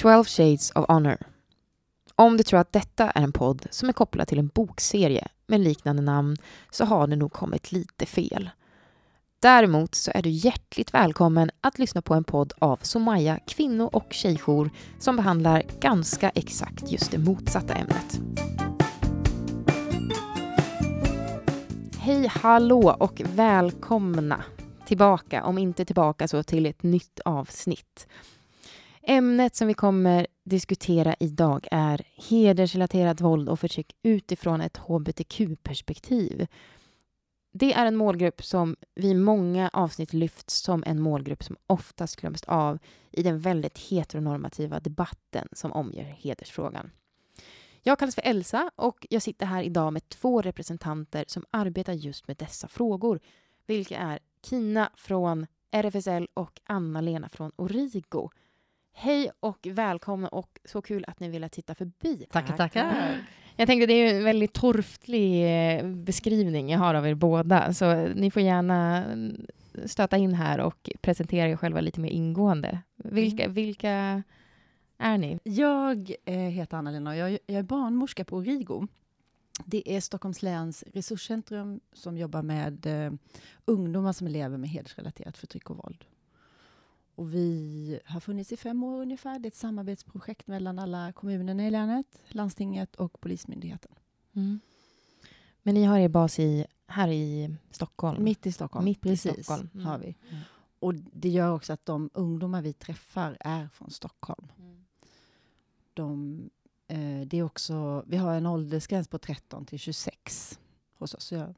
12 Shades of Honor. Om du tror att detta är en podd som är kopplad till en bokserie med liknande namn så har du nog kommit lite fel. Däremot så är du hjärtligt välkommen att lyssna på en podd av Somaya kvinno och tjejjour som behandlar ganska exakt just det motsatta ämnet. Hej hallå och välkomna tillbaka, om inte tillbaka så till ett nytt avsnitt. Ämnet som vi kommer diskutera idag är hedersrelaterat våld och förtryck utifrån ett hbtq-perspektiv. Det är en målgrupp som vi många avsnitt lyft som en målgrupp som oftast glöms av i den väldigt heteronormativa debatten som omger hedersfrågan. Jag kallas för Elsa och jag sitter här idag med två representanter som arbetar just med dessa frågor, vilka är Kina från RFSL och Anna-Lena från Origo. Hej och välkomna och så kul att ni ville titta förbi. Tackar, tackar. Jag tänkte det är en väldigt torftig eh, beskrivning jag har av er båda, så ni får gärna stöta in här och presentera er själva lite mer ingående. Vilka, Mm. vilka är ni? Jag eh, heter Anna-Lena och jag, jag är barnmorska på Origo. Det är Stockholms läns resurscentrum som jobbar med eh, ungdomar som lever med hedersrelaterat förtryck och våld. Och vi har funnits i fem år ungefär. Det är ett samarbetsprojekt mellan alla kommunerna i länet, landstinget och Polismyndigheten. Mm. Men ni har er bas i, här i Stockholm? Mitt i Stockholm. Mitt i Precis, Stockholm. Mm. har vi. Mm. Och det gör också att de ungdomar vi träffar är från Stockholm. de, eh, det är också, vi har en åldersgräns på 13 till 26 hos oss. Jag,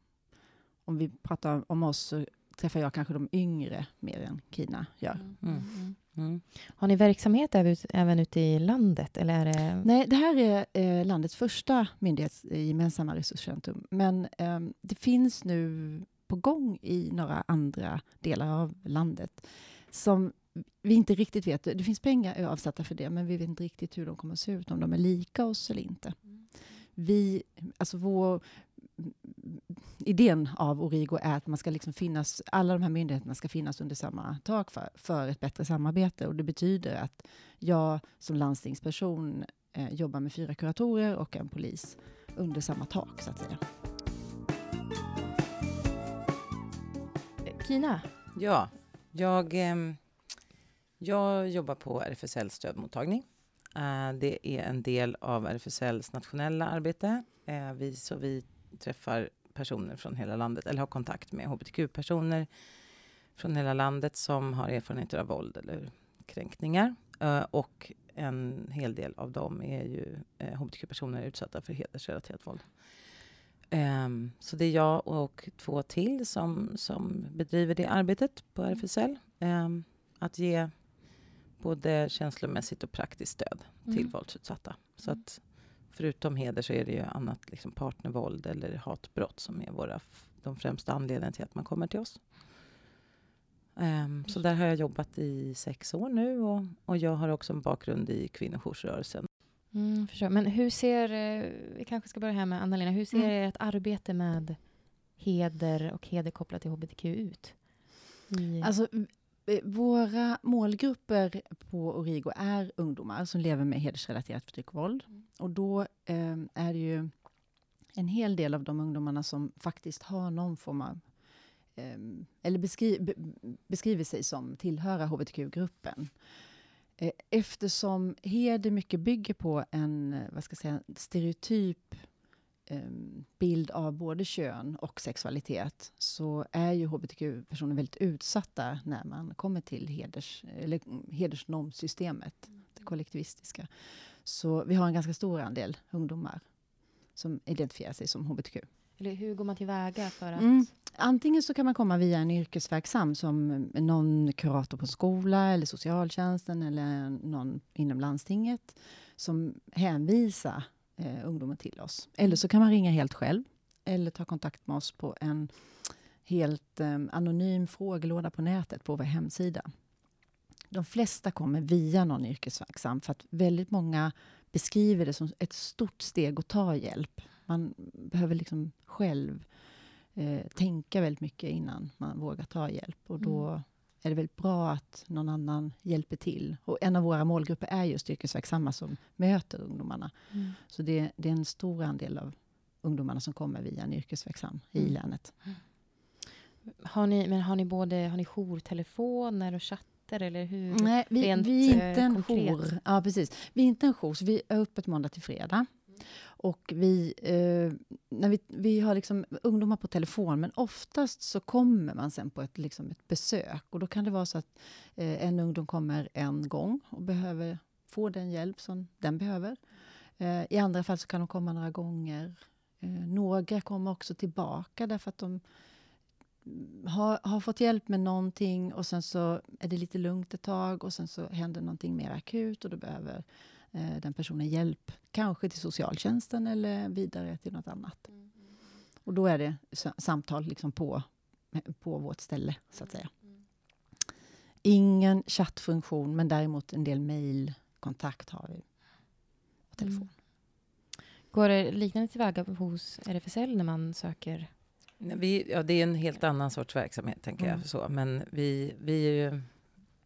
om vi pratar om oss så träffar jag kanske de yngre mer än Kina gör. Mm. Mm. Mm. Mm. Har ni verksamhet även, även ute i landet? Eller är det... Nej, det här är eh, landets första myndighetsgemensamma resurscentrum. Men eh, det finns nu på gång i några andra delar av landet som vi inte riktigt vet. Det finns pengar avsatta för det, men vi vet inte riktigt hur de kommer att se ut, om de är lika oss eller inte. Vi, alltså vår, idén av Origo är att man ska liksom finnas, alla de här myndigheterna ska finnas under samma tak för, för ett bättre samarbete. Och det betyder att jag som landstingsperson eh, jobbar med fyra kuratorer och en polis under samma tak, så att säga. Kina? Ja, jag, ehm, jag jobbar på RFSL stödmottagning. Eh, det är en del av RFSLs nationella arbete. Eh, vi, så vi träffar personer från hela landet, eller har kontakt med hbtq-personer från hela landet som har erfarenheter av våld eller kränkningar. Eh, och en hel del av dem är ju eh, hbtq-personer utsatta för hedersrelaterat våld. Ehm, så det är jag och två till som, som bedriver det arbetet på RFSL. Ehm, att ge både känslomässigt och praktiskt stöd till Mm. våldsutsatta. Så att förutom heder så är det ju annat liksom partnervåld eller hatbrott som är våra, de främsta anledningarna till att man kommer till oss. Ehm, så där har jag jobbat i sex år nu och, och jag har också en bakgrund i kvinnojoursrörelsen. Mm, förstår. Men hur ser, eh, vi kanske ska börja här med Anna-Lena, hur ser Mm. ert arbete med heder och heder kopplat till hbtq ut? I, Alltså, våra målgrupper på Origo är ungdomar som lever med hedersrelaterat förtryck och våld. Och då eh, är det ju en hel del av de ungdomarna som faktiskt har någon form av eh, eller beskri be beskriver sig som tillhöra hbtq-gruppen. Eh, eftersom heder mycket bygger på en eh, vad ska jag säga, stereotyp eh, bild av både kön och sexualitet så är ju hbtq-personer väldigt utsatta när man kommer till heders, eller mm, hedersnormsystemet, det kollektivistiska. Så vi har en ganska stor andel ungdomar som identifierar sig som hbtq. eller hur går man tillväga för att... Mm. Antingen så kan man komma via en yrkesverksam som någon kurator på en skola eller socialtjänsten eller någon inom landstinget som hänvisar eh, ungdomen till oss. Eller så kan man ringa helt själv eller ta kontakt med oss på en helt eh, anonym frågelåda på nätet på vår hemsida. De flesta kommer via någon yrkesverksam för att väldigt många beskriver det som ett stort steg att ta hjälp. Man behöver liksom själv eh, tänka väldigt mycket innan man vågar ta hjälp. Och då mm är det väldigt bra att någon annan hjälper till. Och en av våra målgrupper är just yrkesverksamma som möter ungdomarna. Mm. Så det, det är en stor andel av ungdomarna som kommer via en yrkesverksam i Mm. länet. Har ni, men har ni både har ni jourtelefoner och chatter eller hur? Nej, vi, rent, vi är inte eh, en konkret? jour. Ja, precis. Vi är inte en jour, så vi är öppet måndag till fredag. Och vi, eh, när vi, vi har liksom ungdomar på telefon, men oftast så kommer man sen på ett, liksom ett besök. Och då kan det vara så att eh, en ungdom kommer en gång och behöver få den hjälp som den behöver. Eh, I andra fall så kan de komma några gånger. Eh, några kommer också tillbaka därför att de har, har fått hjälp med någonting och sen så är det lite lugnt ett tag och sen så händer någonting mer akut och då behöver eh, den personen hjälp. Kanske till socialtjänsten eller vidare till något annat. Och då är det sa- samtal liksom på, på vårt ställe, så att säga. Ingen chattfunktion, men däremot en del mejlkontakt har vi. Och telefon. Går det liknande tillväga hos RFSL när man söker? Nej, Vi, ja, det är en helt annan sorts verksamhet, tänker Mm. jag. Så. Men vi, vi, är ju,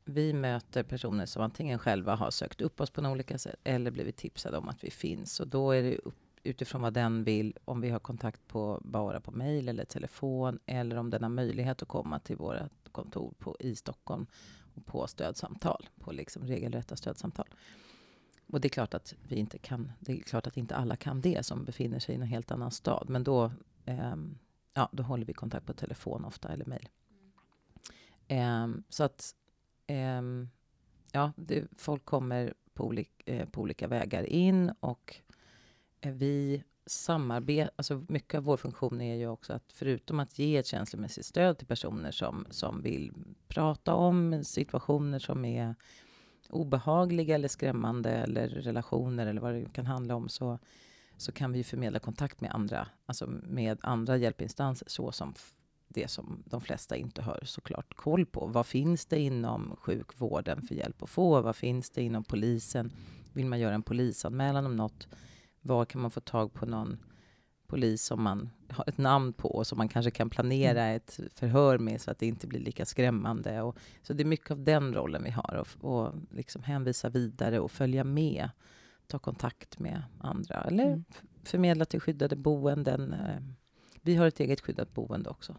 vi möter personer som antingen själva har sökt upp oss på några olika sätt eller blivit tipsade om att vi finns. Och då är det upp, utifrån vad den vill, om vi har kontakt på, bara på mejl eller telefon eller om den har möjlighet att komma till våra kontor på, i Stockholm och på stödsamtal, på liksom regelrätta stödsamtal. Och det är klart att vi inte kan, det är klart att inte alla kan det som befinner sig i en helt annan stad. Men då ehm, ja, då håller vi kontakt på telefon ofta eller mejl. Ehm, så att eh, ja, det, folk kommer på, olik, eh, på olika vägar in och eh, vi samarbetar, alltså mycket av vår funktion är ju också att förutom att ge ett känslomässigt stöd till personer som, som vill prata om situationer som är obehagliga eller skrämmande eller relationer eller vad det kan handla om så så kan vi förmedla kontakt med andra, alltså med andra hjälpinstanser, såsom det som de flesta inte har såklart koll på. Vad finns det inom sjukvården för hjälp att få? Vad finns det inom polisen? Vill man göra en polisanmälan om något? Var kan man få tag på någon polis som man har ett namn på och som man kanske kan planera ett förhör med så att det inte blir lika skrämmande. Och, så det är mycket av den rollen vi har och, och liksom hänvisa vidare och följa med ta kontakt med andra eller Mm. förmedla till skyddade boenden. Eh, Vi har ett eget skyddat boende också.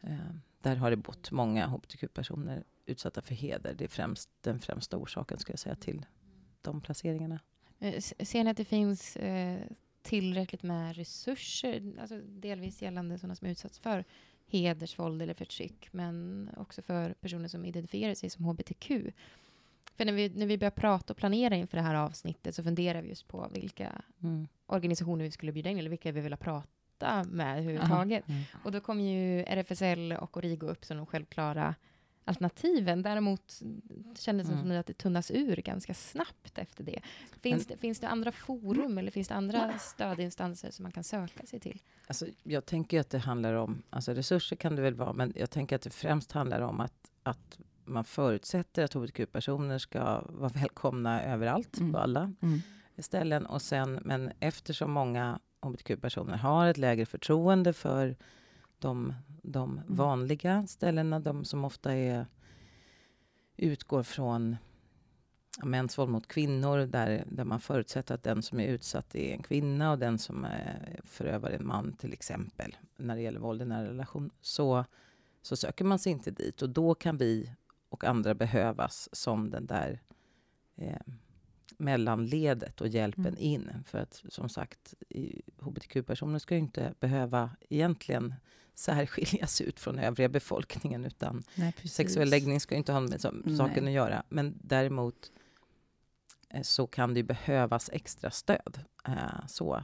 Eh, Där har det bott många hbtq-personer utsatta för heder. Det är främst den främsta orsaken ska jag säga till de placeringarna. Eh, Ser ni att det finns eh, tillräckligt med resurser, alltså delvis gällande sådana som utsatts för hedersvåld eller förtryck, men också för personer som identifierar sig som hbtq? För när vi, när vi börjar prata och planera inför det här avsnittet så funderar vi just på vilka Mm. organisationer vi skulle bjuda in eller vilka vi vill prata med överhuvudtaget. Mm. Och då kom ju RFSL och Origo upp som de självklara alternativen. Däremot kändes det Mm. som att det tunnas ur ganska snabbt efter det. Finns, det. finns det andra forum eller finns det andra stödinstanser som man kan söka sig till? Alltså, jag tänker att det handlar om, alltså resurser kan det väl vara, men jag tänker att det främst handlar om att, att man förutsätter att hbtq-personer ska vara välkomna överallt, Mm. på alla Mm. ställen. Och sen, men eftersom många hbtq-personer har ett lägre förtroende för de, de vanliga ställena, de som ofta är, utgår från mäns våld mot kvinnor, där, där man förutsätter att den som är utsatt är en kvinna och den som är förövare är en man, till exempel, när det gäller våld i nära relation, så, så söker man sig inte dit. Och då kan vi och andra behövas som den där eh, mellanledet och hjälpen Mm. in. För att som sagt, hbtq-personer ska ju inte behöva egentligen särskiljas ut från övriga befolkningen utan Nej, sexuell läggning ska ju inte ha med som, Nej. saken att göra. Men däremot eh, så kan det ju behövas extra stöd. Eh, Så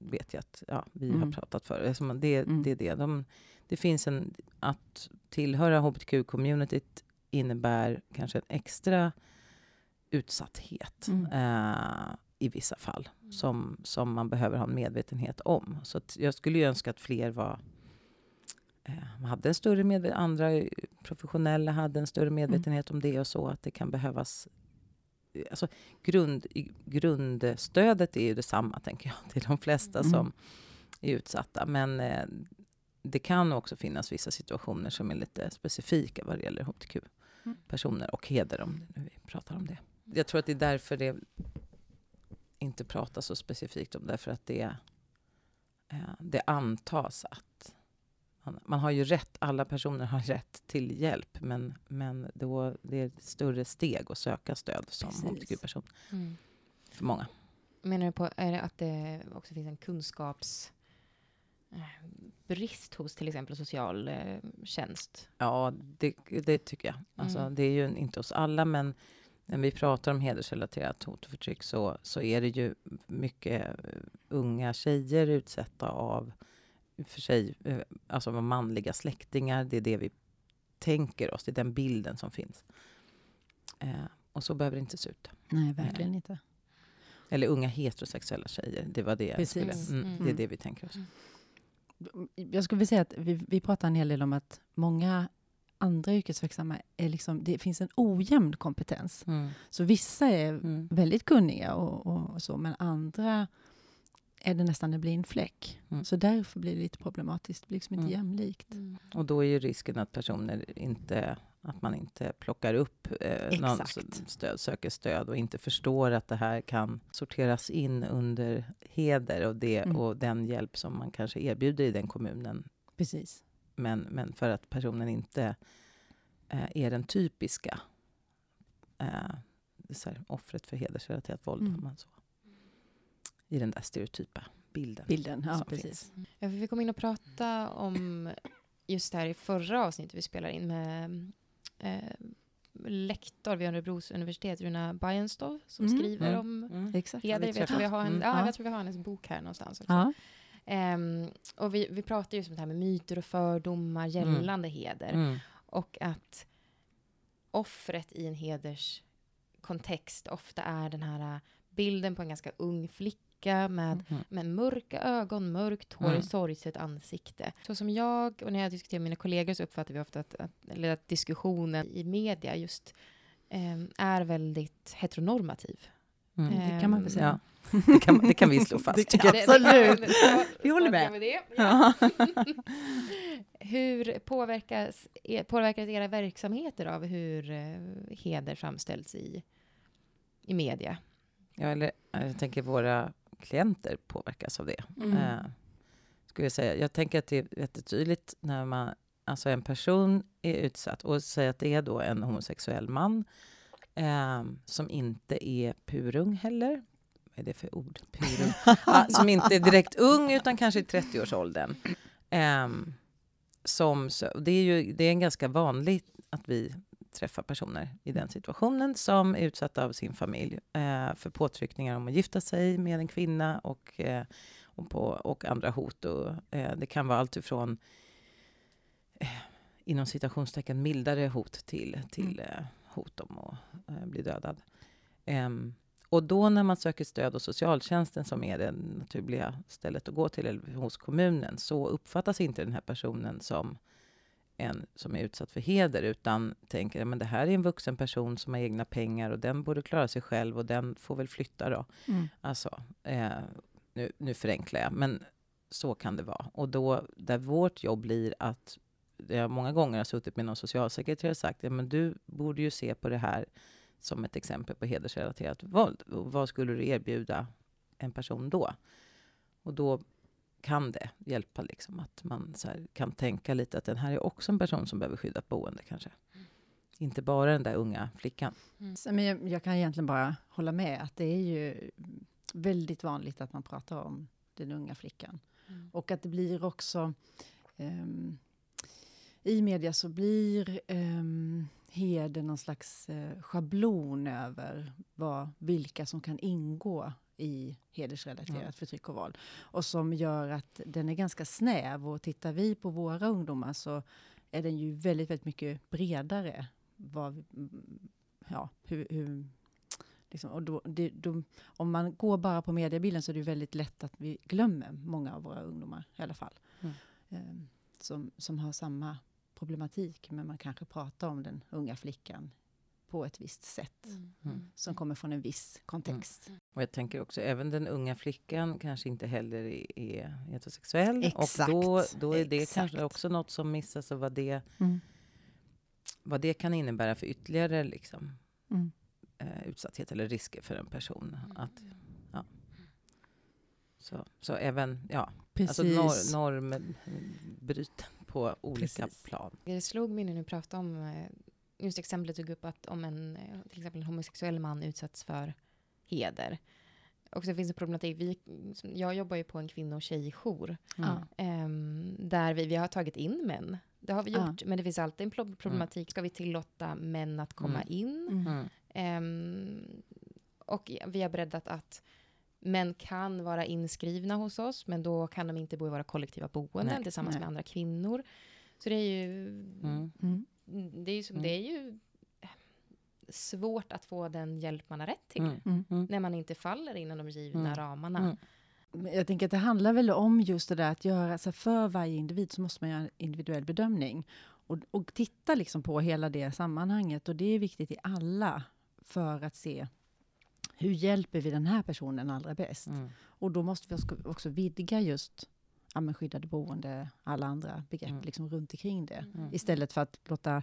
vet jag att ja, vi har Mm. pratat för. Alltså Det, Mm. det är det. De, det finns en... Att tillhöra hbtq-communityt innebär kanske en extra utsatthet Mm. eh, i vissa fall som, som man behöver ha en medvetenhet om. Så jag skulle ju önska att fler var eh, hade en större medvetenhet, andra professionella hade en större medvetenhet om det och så, att det kan behövas Alltså, grund, grundstödet är ju detsamma, tänker jag, till de flesta Mm. som är utsatta. Men eh, det kan också finnas vissa situationer som är lite specifika vad det gäller hbtq-personer och heder, om det nu vi pratar om det. Jag tror att det är därför det inte pratas så specifikt om, därför att det, eh, det antas att man, man har ju rätt, alla personer har rätt till hjälp, men, men då, det är ett större steg att söka stöd som hbtq-person Mm. för många. Menar du på är det att det också finns en kunskaps eh, brist hos till exempel socialtjänst? Ja, det, det tycker jag. Alltså, Mm. Det är ju inte hos alla, men när vi pratar om hedersrelaterat hot och förtryck så, så är det ju mycket eh, unga tjejer utsatta av för sig, eh, alltså manliga släktingar. Det är det vi tänker oss, det är den bilden som finns. Eh, och så behöver det inte se ut. Nej, verkligen inte. Eller unga heterosexuella tjejer, det var det jag skulle... Mm, Mm. Det är Mm. det vi tänker oss. Jag skulle vilja säga att vi, vi pratar en hel del om att många andra yrkesverksamma är liksom, det finns en ojämn kompetens. Mm. Så vissa är Mm. väldigt kunniga och, och så, men andra är det nästan en blind fläck. Mm. Så därför blir det lite problematiskt. Det blir liksom inte Mm. jämlikt. Och då är ju risken att personer inte, att man inte plockar upp eh, någon stöd, söker stöd och inte förstår att det här kan sorteras in under heder och, det, Mm. och den hjälp som man kanske erbjuder i den kommunen. Precis. Men, men för att personen inte eh, är den typiska eh, så här, offret för hedersrelaterat våld, Mm. om man så. I den där stereotypa bilden. Bilden, ja precis. finns. Ja, vi kom in och prata om just det här i förra avsnittet vi spelar in med eh, lektor vid Örebros universitet, Runa Bajenstov, som Mm. skriver Mm. om Mm. Heder. Jag tror, vi har en, Mm. ja, Ja. jag tror vi har hennes bok här någonstans också. Ja. Ehm, och vi, vi pratar just om det här med myter och fördomar gällande heder. Mm. Och att offret i en hederskontext ofta är den här äh, bilden på en ganska ung flicka med, Mm. med mörka ögon, mörkt hår, Mm. sorgset ansikte. Så som jag och när jag diskuterar med mina kollegor så uppfattar vi ofta att, att, eller att diskussionen i media just ehm, är väldigt heteronormativ. Mm. Det kan man väl säga. Ja, det kan, det kan vi slå fast. Det tycker jag det- absolut. det- det- Vi håller med. det. Ja. Ja. Hur påverkas, påverkas era verksamheter av hur eh, heder framställs i, i media? Ja, eller eh, jag tänker våra klienter påverkas av det. Mm. Eh, skulle jag, säga. jag tänker att det är jättetydligt när man, alltså en person är utsatt och säger att det är då en homosexuell man eh, som inte är purung heller. Är det för ord? Ah, som inte är direkt ung utan kanske i 30-årsåldern. Ehm, som, så, det, är ju, det är en ganska vanligt att vi träffar personer i den situationen som är utsatta av sin familj eh, för påtryckningar om att gifta sig med en kvinna och, eh, och, på, och andra hot. Och, eh, det kan vara allt ifrån eh, inom citationstecken mildare hot till, till eh, hot om att eh, bli dödad. Ehm, och då när man söker stöd hos socialtjänsten, som är det naturliga stället att gå till, eller hos kommunen, så uppfattas inte den här personen som en som är utsatt för heder, utan tänker att det här är en vuxen person som har egna pengar och den borde klara sig själv och den får väl flytta då. Mm. Alltså, eh, nu, nu förenklar jag, men så kan det vara. Och då, där vårt jobb blir att jag många gånger har suttit med någon socialsekreterare och sagt, ja men du borde ju se på det här som ett exempel på hedersrelaterat våld. Och vad skulle du erbjuda en person då? Och då kan det hjälpa liksom att man så här, kan tänka lite att den här är också en person som behöver skyddat boende kanske. Inte bara den där unga flickan. Så, men jag, jag kan egentligen bara hålla med att det är ju väldigt vanligt att man pratar om den unga flickan. Mm. Och att det blir också... ehm, I media så blir um, heder någon slags eh, schablon över vad, vilka som kan ingå i hedersrelaterat Ja. förtryck och våld. Och som gör att den är ganska snäv. Och tittar vi på våra ungdomar så är den ju väldigt, väldigt mycket bredare. Vad, mm, ja, hur, hur, liksom, och då, det, då, om man går bara på mediebilden så är det ju väldigt lätt att vi glömmer många av våra ungdomar i alla fall. Mm. Ehm, som, som har samma problematik, men man kanske pratar om den unga flickan på ett visst sätt. Mm. Som kommer från en viss kontext. Och jag tänker också, även den unga flickan kanske inte heller är, är heterosexuell. Exakt, Och då, då är det exakt. kanske också något som missas och vad det, Mm. vad det kan innebära för ytterligare liksom, Mm. eh, utsatthet eller risker för en person. Mm. Att, ja. så, så även, ja, Precis. alltså nor, normbryten på olika Precis. plan. Det slog mig nu när du pratade om eh, just exemplet du tog upp att om en, eh, till exempel en homosexuell man utsätts för heder. Och så finns det problematik. Vi, jag jobbar ju på en kvinno och tjejjour Mm. Ehm, där vi, vi har tagit in män. Det har vi gjort, men det finns alltid en pro- problematik. Ska vi tillåta män att komma Mm. in? Mm. Mm. Ehm, och vi har breddat att män kan vara inskrivna hos oss, men då kan de inte bo i våra kollektiva boenden Nej, tillsammans nej. med andra kvinnor. Så det är ju, Mm. Mm. det är ju, som, Mm. det är ju svårt att få den hjälp man har rätt till. Mm. Mm. Mm. När man inte faller inom de givna Mm. ramarna. Mm. Men Jag tänker att det handlar väl om just det där att göra, alltså för varje individ så måste man göra en individuell bedömning. Och, och titta liksom på hela det sammanhanget. Och det är viktigt i alla för att se hur hjälper vi den här personen allra bäst. Mm. Och då måste vi också, vidga just ja, men skyddade boende, alla andra begrepp Mm. liksom runt omkring det. Mm. Istället för att låta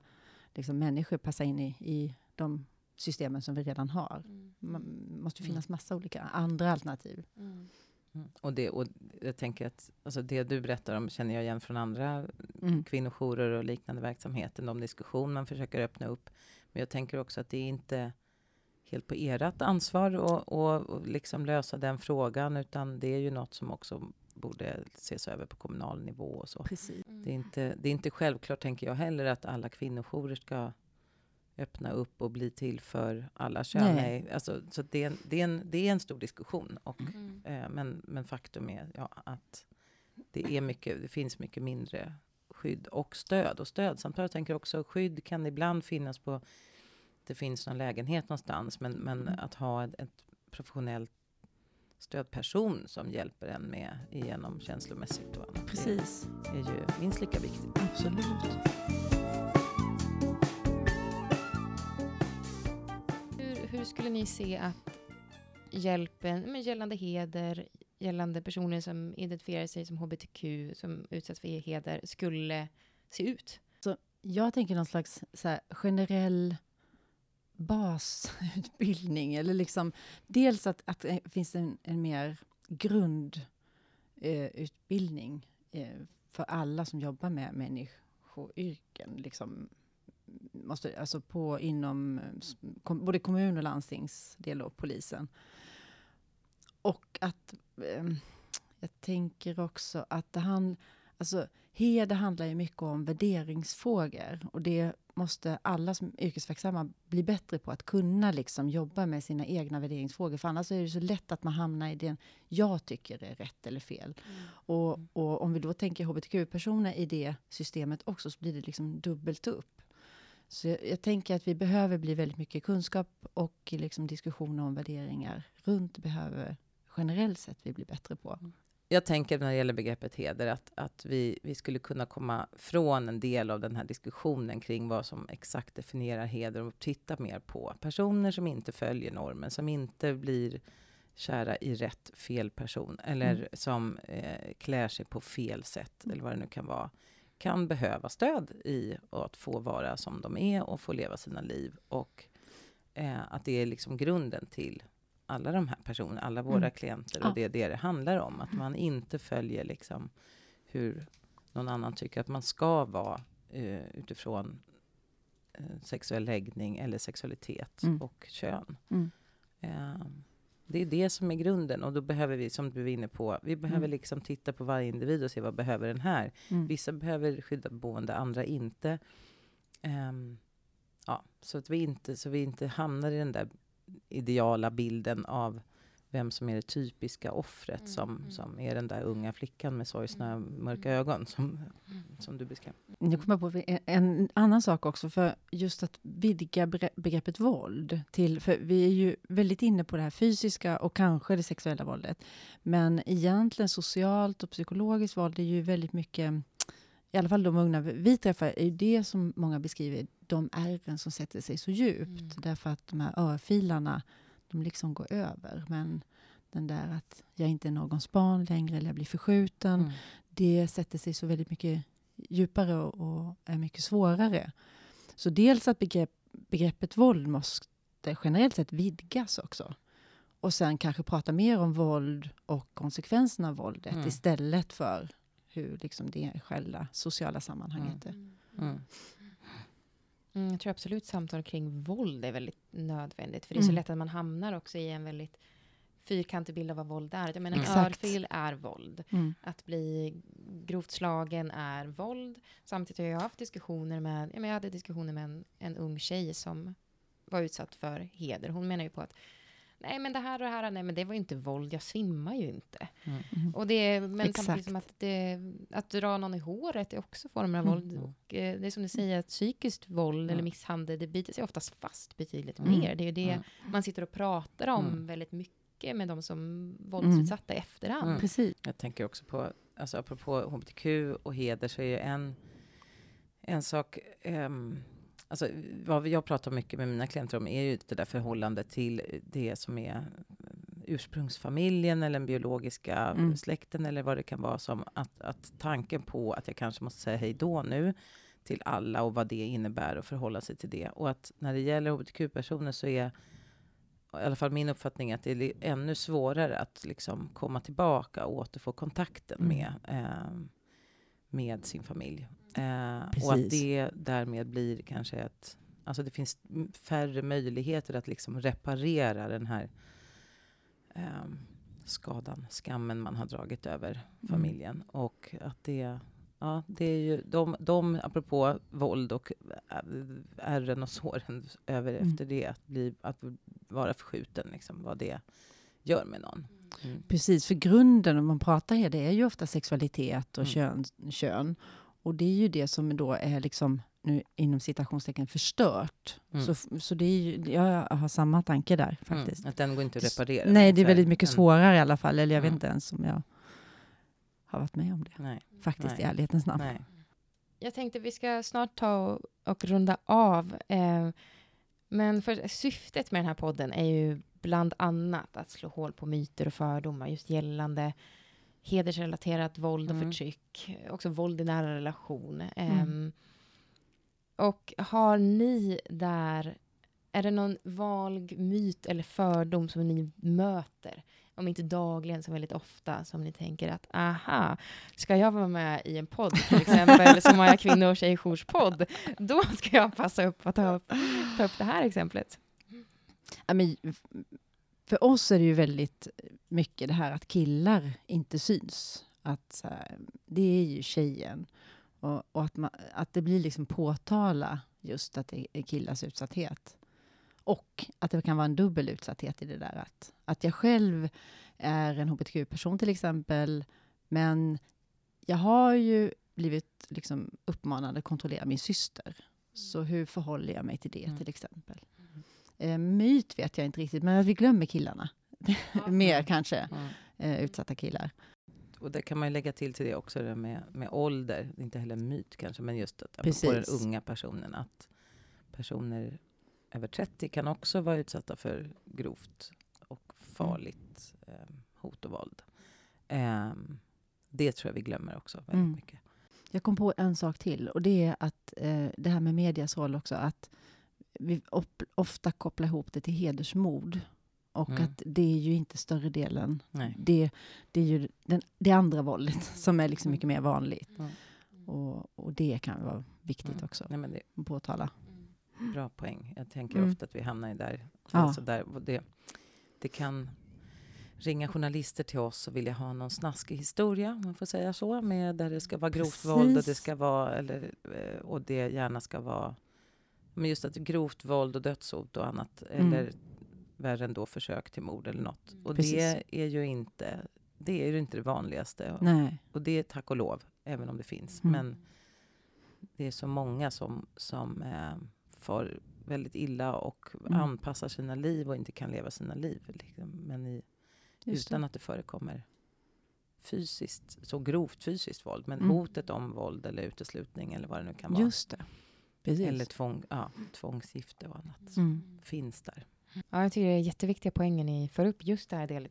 liksom, människor passa in i, i de systemen som vi redan har. Mm. Man måste ju finnas massa olika andra alternativ. Mm. Mm. Och, det, och jag tänker att alltså det du berättar om känner jag igen från andra Mm. kvinnojourer och liknande verksamheter. De diskussion man försöker öppna upp. Men jag tänker också att det är inte helt på ert ansvar att och, och liksom lösa den frågan. Utan det är ju något som också borde ses över på kommunal nivå och så. Precis. Det är inte, det är inte självklart, tänker jag heller, att alla kvinnojourer ska öppna upp och bli till för alla kön. Nej. Nej. Alltså, så det, är en, det, är en, det är en stor diskussion. Och, Mm. eh, men, men faktum är ja, att det, är mycket, det finns mycket mindre skydd och stöd. Och stödsamtal, jag tänker också skydd kan ibland finnas på, det finns någon lägenhet någonstans, men, men Mm. att ha ett, ett professionellt stödperson som hjälper en med igenom känslomässigt och annat. Precis. Det är ju minst lika viktigt. Absolut. Hur, hur skulle ni se att hjälpen men gällande heder, gällande personer som identifierar sig som hbtq, som utsätts för heder, skulle se ut? Jag tänker någon slags så här, generell basutbildning. Eller liksom, dels att, att det finns en, en mer grundutbildning eh, eh, för alla som jobbar med människoyrken. Liksom, måste, alltså på, inom kom, både kommun och landstingsdel och polisen. Och att eh, jag tänker också att det handlar... alltså, heder handlar ju mycket om värderingsfrågor. Och det måste alla som är yrkesverksamma bli bättre på att kunna liksom jobba med sina egna värderingsfrågor. För annars är det så lätt att man hamnar i det jag tycker är rätt eller fel. Och, och om vi då tänker hbtq-personer i det systemet också så blir det liksom dubbelt upp. Så jag, jag tänker att vi behöver bli väldigt mycket kunskap och liksom diskussioner om värderingar runt behöver generellt sett vi bli bättre på. Jag tänker när det gäller begreppet heder att, att vi, vi skulle kunna komma från en del av den här diskussionen kring vad som exakt definierar heder och titta mer på personer som inte följer normen, som inte blir kära i rätt fel person eller Mm. som eh, klär sig på fel sätt eller vad det nu kan vara kan behöva stöd i att få vara som de är och få leva sina liv och eh, att det är liksom grunden till alla de här personerna, alla våra Mm. klienter Ja. och det är det det handlar om. Att man inte följer liksom hur någon annan tycker att man ska vara eh, utifrån eh, sexuell läggning eller sexualitet Mm. och kön. Mm. Eh, det är det som är grunden och då behöver vi, som du var inne på, vi behöver Mm. liksom titta på varje individ och se vad behöver den här. Mm. Vissa behöver skyddat boende, andra inte. Ehm, ja, så att vi inte, så vi inte hamnar i den där ideala bilden av vem som är det typiska offret Mm, som, mm. som är den där unga flickan med sorgsna Mm, mörka mm. ögon som, Mm. som du beskrev. Jag kommer på en, en annan sak också, för just att vidga begre- begreppet våld. Till, för vi är ju väldigt inne på det här fysiska och kanske det sexuella våldet. Men egentligen socialt och psykologiskt våld är ju väldigt mycket, i alla fall de unga vi träffar, är det som många beskriver, de ärren som sätter sig så djupt. Mm. Därför att de här örfilarna, de liksom går över. Men den där att jag inte är någons barn längre eller jag blir förskjuten, Mm. det sätter sig så väldigt mycket djupare och, och är mycket svårare. Så dels att begrepp, begreppet våld måste generellt sett vidgas också. Och sen kanske prata mer om våld och konsekvenserna av våldet Mm. istället för hur liksom det själva sociala sammanhanget är. Mm. Mm, jag tror absolut samtal kring våld är väldigt nödvändigt. För det är så Mm. lätt att man hamnar också i en väldigt fyrkantig bild av vad våld är. Jag menar, en Exakt. örfil är våld. Mm. Att bli grovt slagen är våld. Samtidigt har jag haft diskussioner med, ja, men jag hade diskussioner med en, en ung tjej som var utsatt för heder. Hon menar ju på att nej men det här och det här, nej men det var ju inte våld, jag svimmar ju inte. Mm. Och det, men Exakt. samtidigt som att, det, att dra någon i håret är också former av Mm. våld. Och eh, det är som du säger, att psykiskt våld eller Mm. misshandel, det biter sig oftast fast betydligt Mm. mer. Det är ju det Mm. man sitter och pratar om Mm. väldigt mycket med de som våldsutsatta i efterhand. Mm. Precis. Jag tänker också på, alltså apropå hbtq och heder så är ju en, en sak, ehm, alltså vad jag pratar mycket med mina klienter om är ju det där förhållandet till det som är ursprungsfamiljen eller den biologiska Mm. släkten eller vad det kan vara som att, att tanken på att jag kanske måste säga hej då nu till alla och vad det innebär och förhålla sig till det. Och att när det gäller hbtq-personer så är i alla fall min uppfattning att det är ännu svårare att liksom komma tillbaka och återfå kontakten Mm. med, eh, med sin familj. Eh, och att det därmed blir kanske ett... Alltså det finns färre möjligheter att liksom reparera den här eh, skadan, skammen man har dragit över Mm. familjen. Och att det... Ja, det är ju de, de apropå våld och äh, ärren och såren över Mm. efter det, att, bli, att vara förskjuten, liksom, vad det gör med någon. Mm. Precis, för grunden om man pratar här, det är ju ofta sexualitet och Mm. kön, kön. Och det är ju det som då är liksom, nu inom citationstecken, förstört. Mm. Så, så det är ju, jag har samma tanke där faktiskt. Mm, att den går inte att reparera. Nej, det är väldigt mycket en- svårare i alla fall. Eller jag vet Mm. inte ens om jag har varit med om det. Nej, Faktiskt, Nej. i ärlighetens namn. nej. Jag tänkte vi ska snart ta och, och runda av. Eh, men för syftet med den här podden är ju bland annat att slå hål på myter och fördomar just gällande hedersrelaterat våld och Mm. förtryck. Också våld i nära relation. Mm. Ehm, och har ni där, är det någon valg myt eller fördom som ni möter? Om inte dagligen, så väldigt ofta, som ni tänker att aha, ska jag vara med i en podd till exempel, som har jag kvinno och tjejjourspodd, då ska jag passa upp att ta upp, ta upp det här exemplet. Ja, men, för oss är det ju väldigt mycket det här att killar inte syns. Att här, det är ju tjejen. Och, och att, man, att det blir liksom påtala just att det är killars utsatthet. Och att det kan vara en dubbel utsatthet i det där. Att, att jag själv är en hbtq-person till exempel, men jag har ju blivit liksom uppmanad att kontrollera min syster. Så hur förhåller jag mig till det Mm. till exempel? Eh, myt vet jag inte riktigt, men att vi glömmer killarna. Mer kanske, Mm. eh, utsatta killar. Och där kan man ju lägga till till det också det med, med ålder. Det inte heller myt kanske, men just att apropå den unga personen. Att personer över 30 kan också vara utsatta för grovt och farligt eh, hot och våld. Ehm, det tror jag vi glömmer också väldigt Mm. mycket. Jag kom på en sak till och det är att eh, det här med medias roll också, att vi op- ofta kopplar ihop det till hedersmord. Och Mm. att det är ju inte större delen. Nej. Det, det är ju den, det andra våldet som är liksom Mm. mycket mer vanligt. Mm. Och, och det kan vara viktigt Mm. också Nej, men det att påtala. är bra poäng. Jag tänker Mm. ofta att vi hamnar i där. Ja. Alltså där det, det kan ringa journalister till oss och vilja ha någon snaskig historia, man får säga så, med där det ska vara grovt våld och det ska vara, eller, eh, och det gärna ska vara, men just att grovt våld och dödshot och annat, Mm. eller värre ändå försök till mord eller något. Och Precis. det är ju inte, det är ju inte det vanligaste. Nej. Och det är tack och lov, även om det finns. Mm. Men det är så många som, som eh, far väldigt illa och Mm. anpassar sina liv och inte kan leva sina liv. Liksom. Men i, utan det. att det förekommer fysiskt, så grovt fysiskt våld. Men Mm. hotet om våld eller uteslutning eller vad det nu kan vara. Just det. Precis. Eller tvång, ja, tvångsgifte och annat Mm. finns där. Ja, jag tycker det är jätteviktiga poängen ni för upp. Just det här del,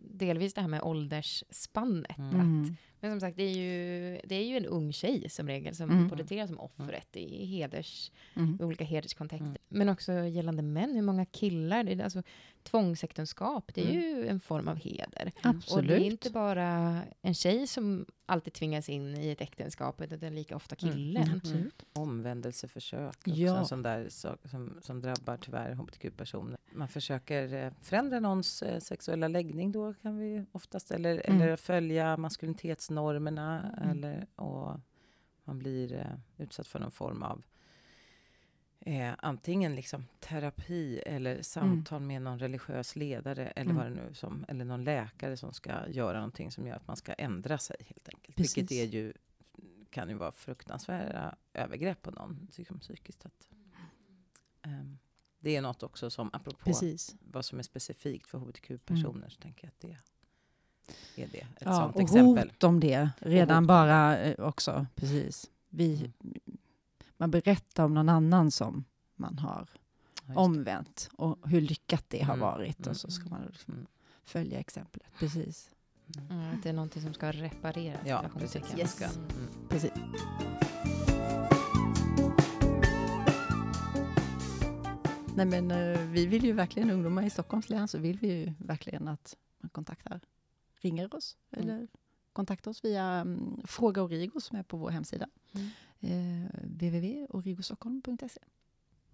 delvis det här med åldersspannet. Mm. Att, Mm. men som sagt, det är, ju, det är ju en ung tjej som regel som Mm. porträtteras som offret i heders, Mm. olika hederskontexter. Mm. Men också gällande män, hur många killar, det är, alltså tvångsäktenskap, det är Mm. ju en form av heder. Absolut. Och det är inte bara en tjej som alltid tvingas in i ett äktenskap, utan det är lika ofta Mm. killen. Omvändelseförsök, också Ja. en sån där sak som, som drabbar tyvärr hbtq-personer. Man försöker eh, förändra någons eh, sexuella läggning då kan vi oftast, eller, Mm. eller följa maskulinitetsnormerna, Mm. eller, och man blir eh, utsatt för någon form av eh, antingen liksom terapi eller samtal med någon religiös ledare eller Mm. vad det nu som, eller någon läkare som ska göra någonting som gör att man ska ändra sig helt enkelt. Precis. Vilket är ju, kan ju vara fruktansvärda övergrepp på någon liksom, psykiskt. Att, ehm, det är något också som, apropå Precis. vad som är specifikt för hbtq-personer, så tänker jag att det är det. Ett Ja, sånt och exempel. hot om det redan bara eh, också. Precis. Vi, Mm. Man berättar om någon annan som man har Ja, omvänt och hur lyckat det har Mm, varit. mm, Och så ska man liksom mm. följa exemplet. Precis. Mm. Mm, att det är någonting som ska repareras. Ja, precis. Yes. Ska- Mm. Mm. Precis. Nej, men, eh, vi vill ju verkligen, ungdomar i Stockholms län, så vill vi ju verkligen att man kontaktar, ringer oss Mm. eller kontaktar oss via um, Fråga Origo som är på vår hemsida. Mm. Eh, www.origostockholm.se.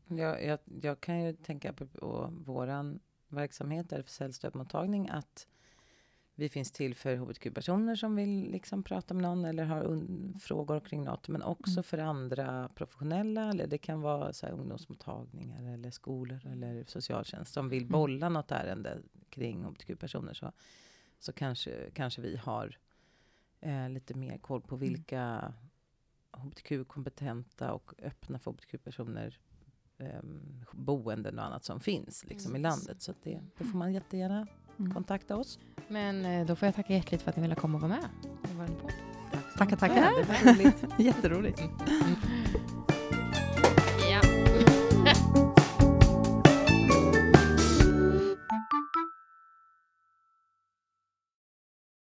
Jag, jag, jag kan ju tänka på, på vår verksamhet, RFSL stödmottagning, att vi finns till för hbtq-personer som vill liksom prata med någon eller har frågor kring något, men också Mm. för andra professionella, eller det kan vara så här, ungdomsmottagningar eller skolor eller socialtjänst som vill Mm. bolla något ärende kring hbtq-personer, så, så kanske, kanske vi har eh, lite mer koll på Mm. vilka hbtq-kompetenta och öppna för hbtq-personer um, boenden och annat som finns liksom, i landet. Så det, då får man jättegärna Mm. kontakta oss. Men eh, då får jag tacka hjärtligt för att ni ville komma och vara med. Tackar, tackar. Ja, det var roligt. Jätteroligt. Mm.